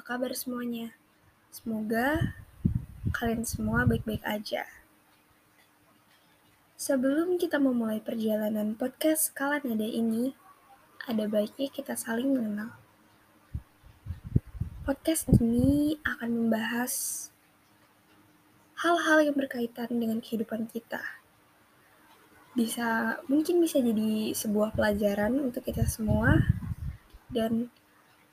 kabar semuanya? Semoga kalian semua baik-baik aja. Sebelum kita memulai perjalanan podcast kalian ada ini, ada baiknya kita saling mengenal. Podcast ini akan membahas hal-hal yang berkaitan dengan kehidupan kita. Bisa mungkin bisa jadi sebuah pelajaran untuk kita semua dan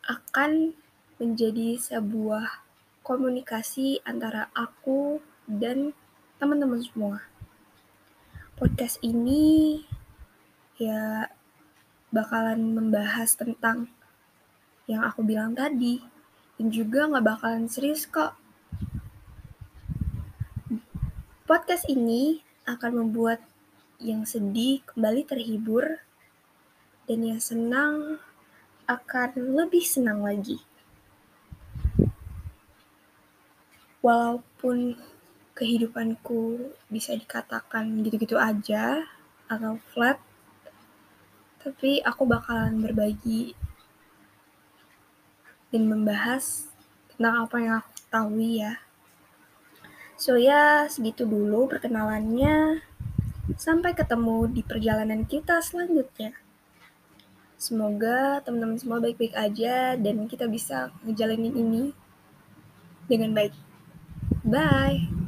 akan menjadi sebuah komunikasi antara aku dan teman-teman semua. Podcast ini ya bakalan membahas tentang yang aku bilang tadi dan juga nggak bakalan serius kok. Podcast ini akan membuat yang sedih kembali terhibur dan yang senang akan lebih senang lagi. walaupun kehidupanku bisa dikatakan gitu-gitu aja atau flat, tapi aku bakalan berbagi dan membahas tentang apa yang aku tahu ya. So ya, segitu dulu perkenalannya. Sampai ketemu di perjalanan kita selanjutnya. Semoga teman-teman semua baik-baik aja dan kita bisa ngejalanin ini dengan baik. Bye.